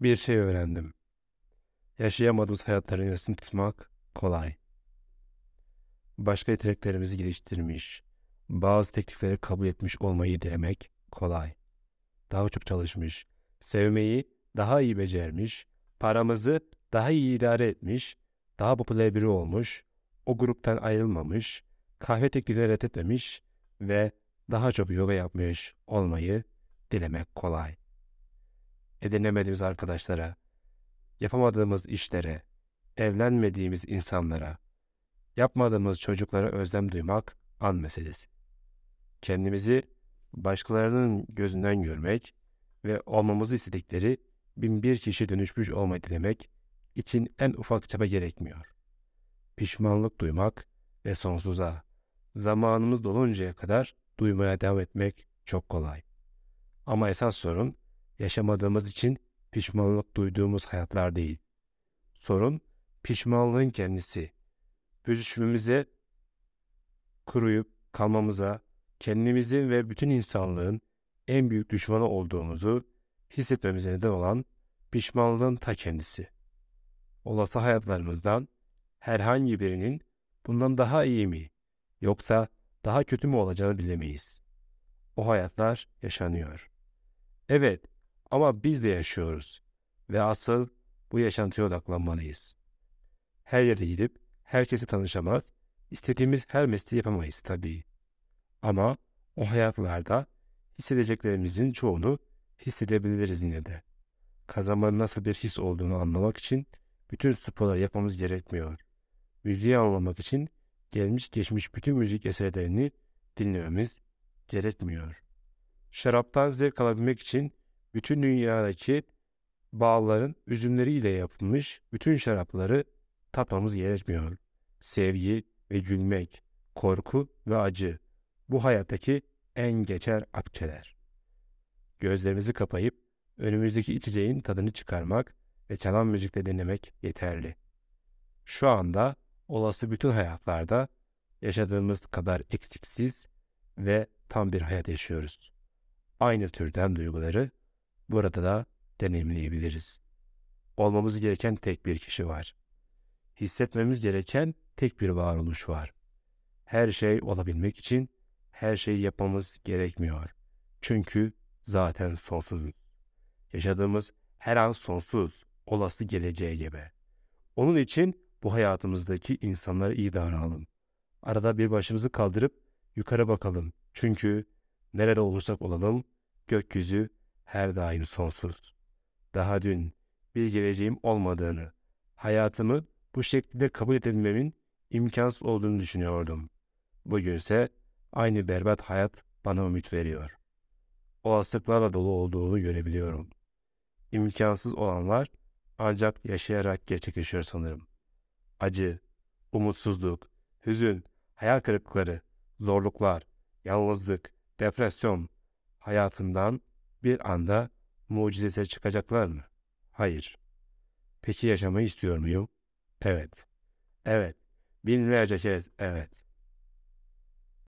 Bir şey öğrendim. Yaşayamadığımız hayatların yasını tutmak kolay. Başka yeteneklerimizi geliştirmiş, bazı teklifleri kabul etmiş olmayı denemek kolay. Daha çok çalışmış, sevmeyi daha iyi becermiş, paramızı daha iyi idare etmiş, daha popüler biri olmuş, o gruptan ayrılmamış, kahve teklifleri reddetmemiş ve daha çok yoga yapmış olmayı dilemek kolay. Edinemediğimiz arkadaşlara, yapamadığımız işlere, evlenmediğimiz insanlara, yapmadığımız çocuklara özlem duymak an meselesi. Kendimizi başkalarının gözünden görmek ve olmamızı istedikleri bin bir kişi dönüşmüş olmayı dilemek için en ufak çaba gerekmiyor. Pişmanlık duymak ve sonsuza, zamanımız doluncaya kadar duymaya devam etmek çok kolay. Ama esas sorun yaşamadığımız için pişmanlık duyduğumuz hayatlar değil. Sorun pişmanlığın kendisi. Büzüşmemize, kuruyup kalmamıza, kendimizin ve bütün insanlığın en büyük düşmanı olduğumuzu hissetmemize neden olan pişmanlığın ta kendisi. Olası hayatlarımızdan herhangi birinin bundan daha iyi mi yoksa daha kötü mü olacağını bilemeyiz. O hayatlar yaşanıyor. Evet ama biz de yaşıyoruz ve asıl bu yaşantıya odaklanmalıyız. Her yere gidip herkese tanışamaz, istediğimiz her mesleği yapamayız tabii. Ama o hayatlarda hissedeceklerimizin çoğunu hissedebiliriz yine de. Kazanmanın nasıl bir his olduğunu anlamak için bütün sporları yapmamız gerekmiyor. Müziği anlamak için gelmiş geçmiş bütün müzik eserlerini dinlememiz gerekmiyor. Şaraptan zevk alabilmek için bütün dünyadaki bağların üzümleriyle yapılmış bütün şarapları tatmamız gerekmiyor. Sevgi ve gülmek, korku ve acı bu hayattaki en geçer akçeler. Gözlerimizi kapayıp önümüzdeki içeceğin tadını çıkarmak ve çalan müzikle dinlemek yeterli. Şu anda olası bütün hayatlarda yaşadığımız kadar eksiksiz ve tam bir hayat yaşıyoruz. Aynı türden duyguları burada da deneyimleyebiliriz. Olmamız gereken tek bir kişi var. Hissetmemiz gereken tek bir varoluş var. Her şey olabilmek için her şeyi yapmamız gerekmiyor. Çünkü zaten sonsuzuz. Yaşadığımız her an sonsuz, olası geleceğe gebe. Onun için bu hayatımızdaki insanlara iyi davranalım. Arada bir başımızı kaldırıp yukarı bakalım. Çünkü nerede olursak olalım gökyüzü her daim sonsuz. Daha dün bir geleceğim olmadığını, hayatımı bu şekilde kabul edebilmemin imkansız olduğunu düşünüyordum. Bugünse aynı berbat hayat bana ümit veriyor. Olasılıklarla dolu olduğunu görebiliyorum. İmkansız olanlar ancak yaşayarak gerçekleşiyor sanırım. Acı, umutsuzluk, hüzün, hayal kırıklıkları, zorluklar, yalnızlık, depresyon hayatından bir anda mucizeler çıkacaklar mı? Hayır. Peki yaşamayı istiyor muyum? Evet. Evet. Binlerce kez evet.